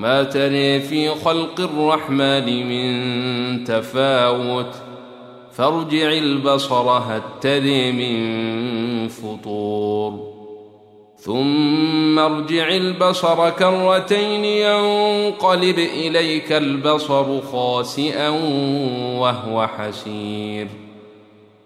ما تري في خلق الرحمن من تفاوت. فارجع البصر هل تري من فطور. ثم ارجع البصر كرتين ينقلب إليك البصر خاسئا وهو حسير.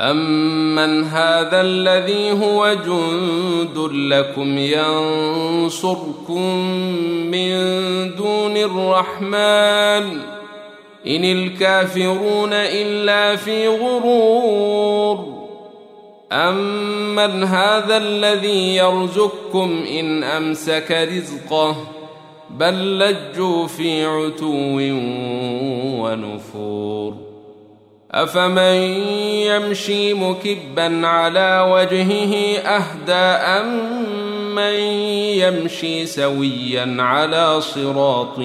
امن هذا الذي هو جند لكم ينصركم من دون الرحمن ان الكافرون الا في غرور امن هذا الذي يرزقكم ان امسك رزقه بل لجوا في عتو ونفور أفمن يمشي مكبا على وجهه أهدى امن يمشي سويا على صراط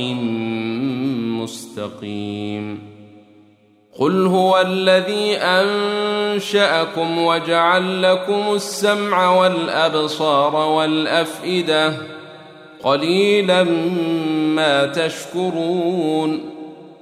مستقيم قل هو الذي أنشأكم وجعل لكم السمع والأبصار والأفئدة قليلا ما تشكرون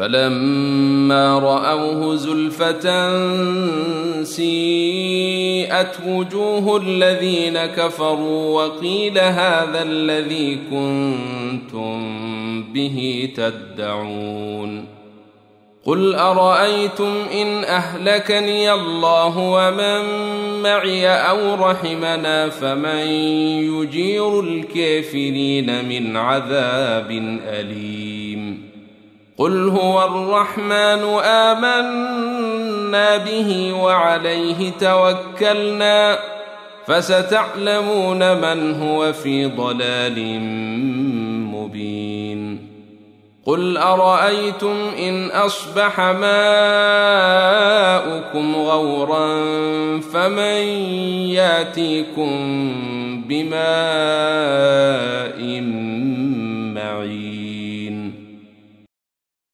فلما رأوه زلفة سيئت وجوه الذين كفروا وقيل هذا الذي كنتم به تدعون قل أرأيتم إن أهلكني الله ومن معي أو رحمنا فمن يجير الكافرين من عذاب أليم قل هو الرحمن امنا به وعليه توكلنا فستعلمون من هو في ضلال مبين قل ارايتم ان اصبح ماؤكم غورا فمن ياتيكم بماء معين